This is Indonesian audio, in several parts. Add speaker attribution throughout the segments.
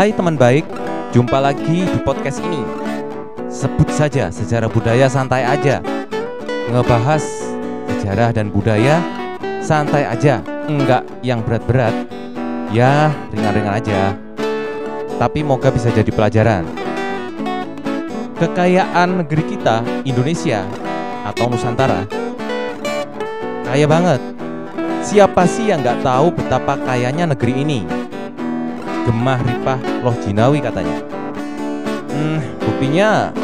Speaker 1: Hai teman baik, jumpa lagi di podcast ini. Sebut saja sejarah budaya santai aja. Ngebahas sejarah dan budaya santai aja, enggak yang berat-berat. Ya, ringan-ringan aja. Tapi moga bisa jadi pelajaran. Kekayaan negeri kita, Indonesia atau Nusantara, kaya banget. Siapa sih yang nggak tahu betapa kayanya negeri ini? Gemah Ripah Loh Jinawi katanya. Hmm, buktinya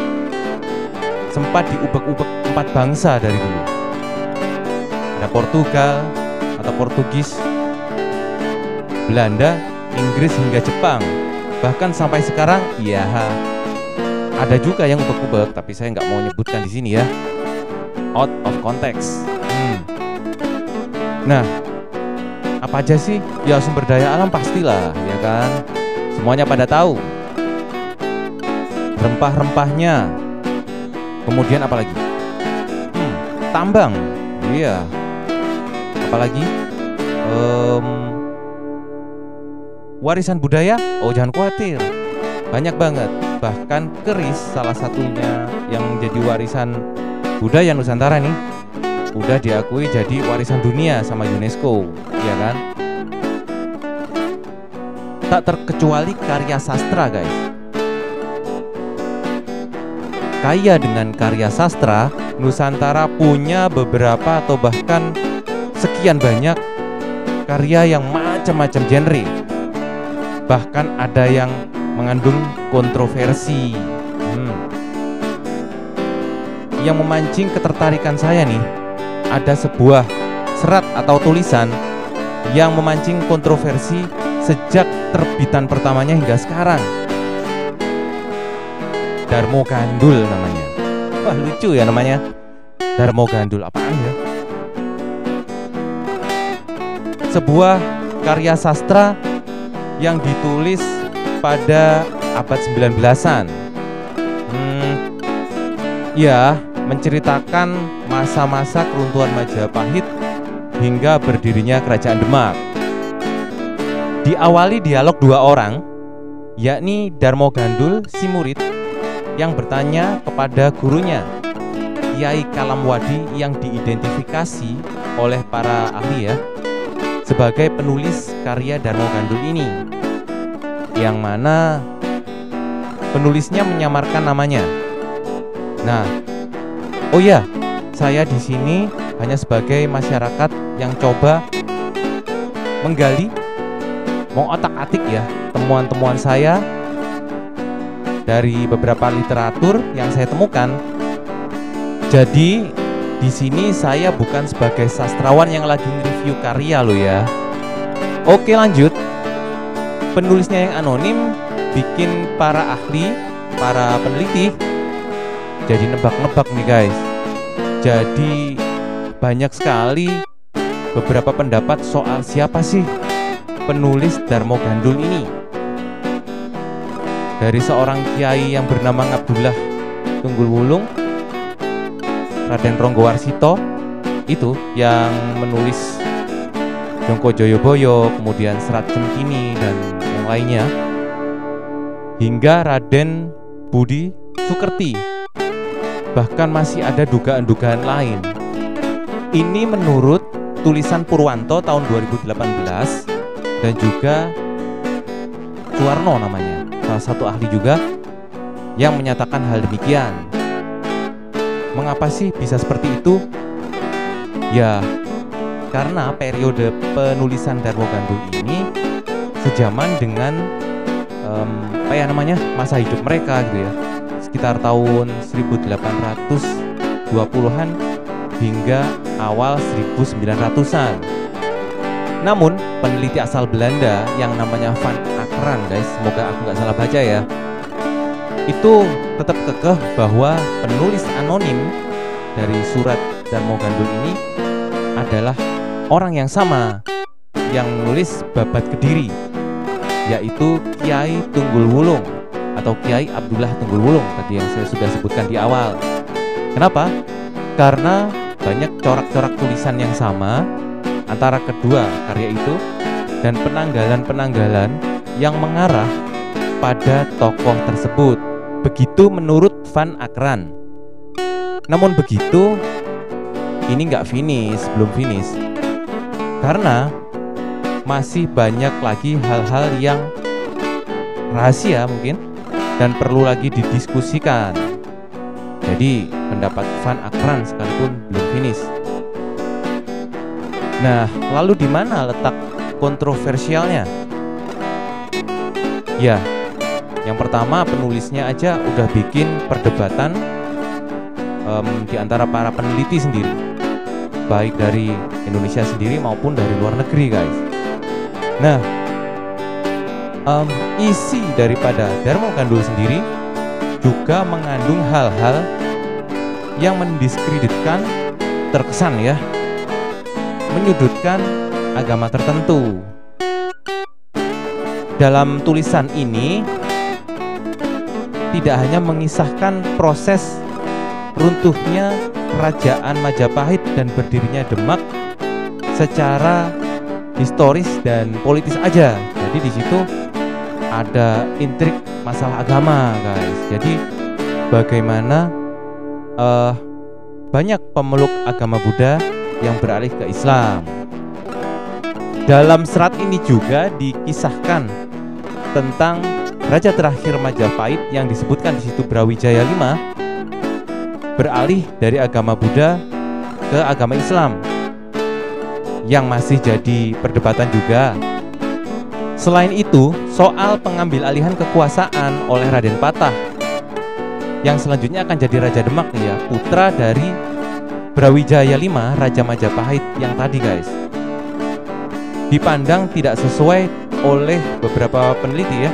Speaker 1: sempat diubek-ubek empat bangsa dari dulu. Ada Portugal atau Portugis, Belanda, Inggris hingga Jepang. Bahkan sampai sekarang, ya ada juga yang ubek-ubek, tapi saya nggak mau nyebutkan di sini ya. Out of context. Hmm. Nah, apa aja sih? Ya sumber daya alam pastilah, ya kan? Semuanya pada tahu. Rempah-rempahnya. Kemudian apa lagi? Hmm, tambang. Iya. Apalagi? Um, warisan budaya? Oh, jangan khawatir. Banyak banget. Bahkan keris salah satunya yang jadi warisan budaya Nusantara nih udah diakui jadi warisan dunia sama UNESCO, ya kan? Tak terkecuali karya sastra, guys. Kaya dengan karya sastra, Nusantara punya beberapa atau bahkan sekian banyak karya yang macam-macam genre. Bahkan ada yang mengandung kontroversi. Hmm. Yang memancing ketertarikan saya nih ada sebuah serat atau tulisan yang memancing kontroversi sejak terbitan pertamanya hingga sekarang. Darmo Gandul namanya. Wah lucu ya namanya. Darmo Gandul apaan ya? Sebuah karya sastra yang ditulis pada abad 19-an. Hmm, ya, menceritakan masa-masa keruntuhan Majapahit hingga berdirinya Kerajaan Demak. Diawali dialog dua orang, yakni Darmo Gandul, si murid, yang bertanya kepada gurunya, Kiai Kalamwadi yang diidentifikasi oleh para ahli ya, sebagai penulis karya Darmo Gandul ini, yang mana penulisnya menyamarkan namanya. Nah, oh ya, saya di sini hanya sebagai masyarakat yang coba menggali, mau otak-atik ya temuan-temuan saya dari beberapa literatur yang saya temukan. Jadi di sini saya bukan sebagai sastrawan yang lagi review karya lo ya. Oke lanjut. Penulisnya yang anonim bikin para ahli, para peneliti jadi nebak-nebak nih guys. Jadi banyak sekali beberapa pendapat soal siapa sih penulis Darmo Gandul ini. Dari seorang kiai yang bernama Abdullah Tunggul Wulung, Raden Ronggo Warsito, itu yang menulis Jongko Joyoboyo, kemudian Serat Cengkini dan yang lainnya, hingga Raden Budi Sukerti. Bahkan masih ada dugaan-dugaan lain. Ini menurut tulisan Purwanto tahun 2018 dan juga Suwarno namanya, salah satu ahli juga yang menyatakan hal demikian. Mengapa sih bisa seperti itu? Ya, karena periode penulisan Darmo Gandul ini sejaman dengan um, apa ya namanya masa hidup mereka gitu ya, sekitar tahun 1820-an hingga awal 1900-an. Namun, peneliti asal Belanda yang namanya Van Akeren, guys, semoga aku nggak salah baca ya, itu tetap kekeh bahwa penulis anonim dari surat Darmo Gandul ini adalah orang yang sama yang menulis babat Kediri, yaitu Kiai Tunggul Wulung atau Kiai Abdullah Tunggul Wulung tadi yang saya sudah sebutkan di awal. Kenapa? Karena banyak corak-corak tulisan yang sama antara kedua karya itu dan penanggalan-penanggalan yang mengarah pada tokoh tersebut. Begitu menurut Van Akran. Namun begitu, ini nggak finish, belum finish. Karena masih banyak lagi hal-hal yang rahasia mungkin dan perlu lagi didiskusikan. Jadi pendapat Van Akran sekalipun belum finish. Nah, lalu di mana letak kontroversialnya? Ya, yang pertama penulisnya aja udah bikin perdebatan um, di antara para peneliti sendiri, baik dari Indonesia sendiri maupun dari luar negeri, guys. Nah, um, isi daripada Dharma Gandul sendiri juga mengandung hal-hal yang mendiskreditkan terkesan ya menyudutkan agama tertentu. Dalam tulisan ini tidak hanya mengisahkan proses runtuhnya kerajaan Majapahit dan berdirinya Demak secara historis dan politis aja. Jadi di situ ada intrik masalah agama, guys. Jadi bagaimana uh, banyak pemeluk agama Buddha yang beralih ke Islam. Dalam serat ini juga dikisahkan tentang raja terakhir Majapahit yang disebutkan di situ Brawijaya V beralih dari agama Buddha ke agama Islam yang masih jadi perdebatan juga Selain itu, soal pengambil alihan kekuasaan oleh Raden Patah yang selanjutnya akan jadi Raja Demak nih ya, putra dari Brawijaya V, Raja Majapahit yang tadi guys. Dipandang tidak sesuai oleh beberapa peneliti ya,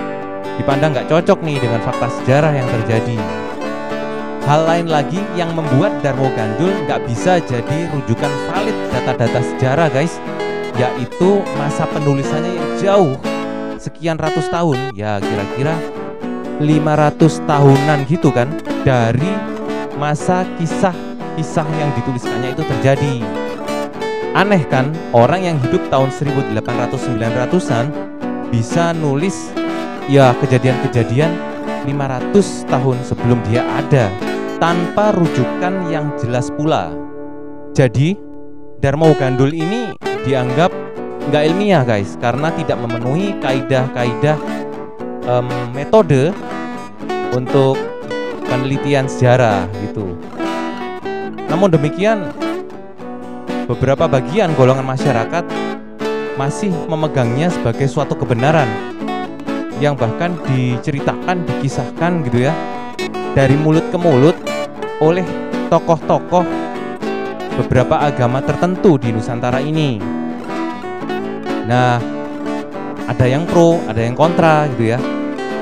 Speaker 1: dipandang nggak cocok nih dengan fakta sejarah yang terjadi. Hal lain lagi yang membuat Darmo Gandul nggak bisa jadi rujukan valid data-data sejarah guys, yaitu masa penulisannya yang jauh sekian ratus tahun ya kira-kira 500 tahunan gitu kan dari masa kisah-kisah yang dituliskannya itu terjadi. Aneh kan orang yang hidup tahun 1800-900an bisa nulis ya kejadian-kejadian 500 tahun sebelum dia ada tanpa rujukan yang jelas pula. Jadi Dharma Gandul ini dianggap nggak ilmiah guys karena tidak memenuhi kaidah-kaidah um, metode untuk penelitian sejarah gitu. Namun demikian beberapa bagian golongan masyarakat masih memegangnya sebagai suatu kebenaran yang bahkan diceritakan, dikisahkan gitu ya dari mulut ke mulut oleh tokoh-tokoh beberapa agama tertentu di Nusantara ini. Nah, ada yang pro, ada yang kontra gitu ya.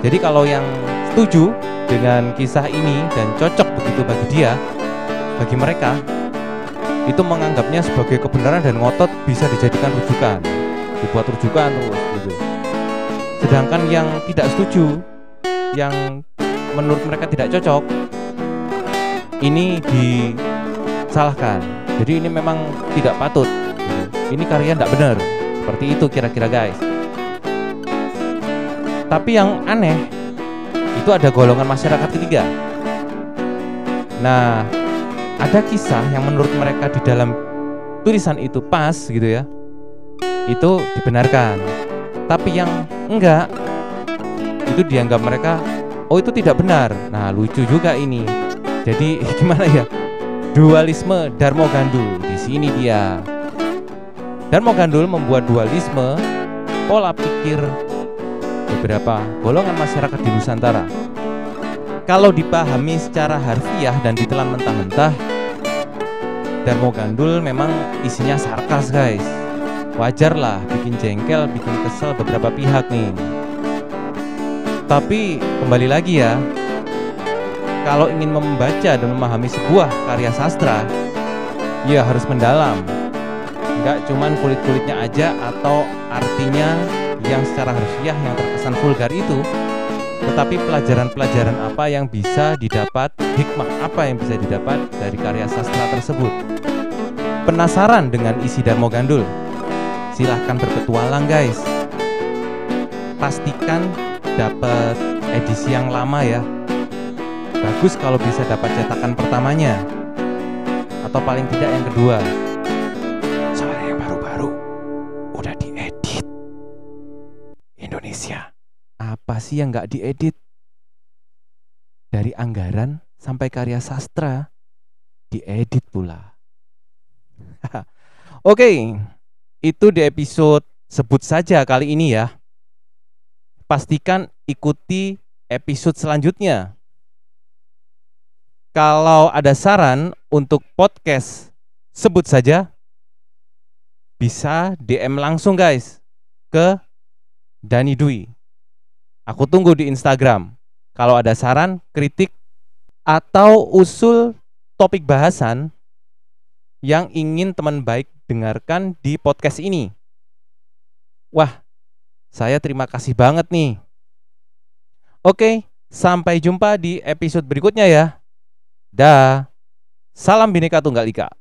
Speaker 1: Jadi kalau yang setuju dengan kisah ini dan cocok begitu bagi dia, bagi mereka, itu menganggapnya sebagai kebenaran dan ngotot bisa dijadikan rujukan, dibuat rujukan terus gitu. Sedangkan yang tidak setuju, yang menurut mereka tidak cocok, ini disalahkan. Jadi ini memang tidak patut. Gitu. Ini karya tidak benar. Seperti itu kira-kira guys. Tapi yang aneh itu ada golongan masyarakat ketiga. Nah, ada kisah yang menurut mereka di dalam tulisan itu pas gitu ya. Itu dibenarkan. Tapi yang enggak itu dianggap mereka oh itu tidak benar. Nah, lucu juga ini. Jadi gimana ya? Dualisme Darmo Gandul. Di sini dia. Dan Mogandul membuat dualisme pola pikir beberapa golongan masyarakat di Nusantara. Kalau dipahami secara harfiah dan ditelan mentah-mentah, Darmo Gandul memang isinya sarkas guys. Wajar lah bikin jengkel, bikin kesel beberapa pihak nih. Tapi kembali lagi ya, kalau ingin membaca dan memahami sebuah karya sastra, ya harus mendalam, nggak cuman kulit-kulitnya aja atau artinya yang secara harfiah yang terkesan vulgar itu tetapi pelajaran-pelajaran apa yang bisa didapat, hikmah apa yang bisa didapat dari karya sastra tersebut. Penasaran dengan isi Darmo Gandul? Silahkan berpetualang guys. Pastikan dapat edisi yang lama ya. Bagus kalau bisa dapat cetakan pertamanya. Atau paling tidak yang kedua. Sih yang nggak diedit? Dari anggaran sampai karya sastra diedit pula. Oke, itu di episode sebut saja kali ini ya. Pastikan ikuti episode selanjutnya. Kalau ada saran untuk podcast sebut saja bisa DM langsung guys ke Dani Dwi. Aku tunggu di Instagram. Kalau ada saran, kritik atau usul topik bahasan yang ingin teman baik dengarkan di podcast ini. Wah, saya terima kasih banget nih. Oke, sampai jumpa di episode berikutnya ya. Dah. Salam Bineka Tunggal Ika.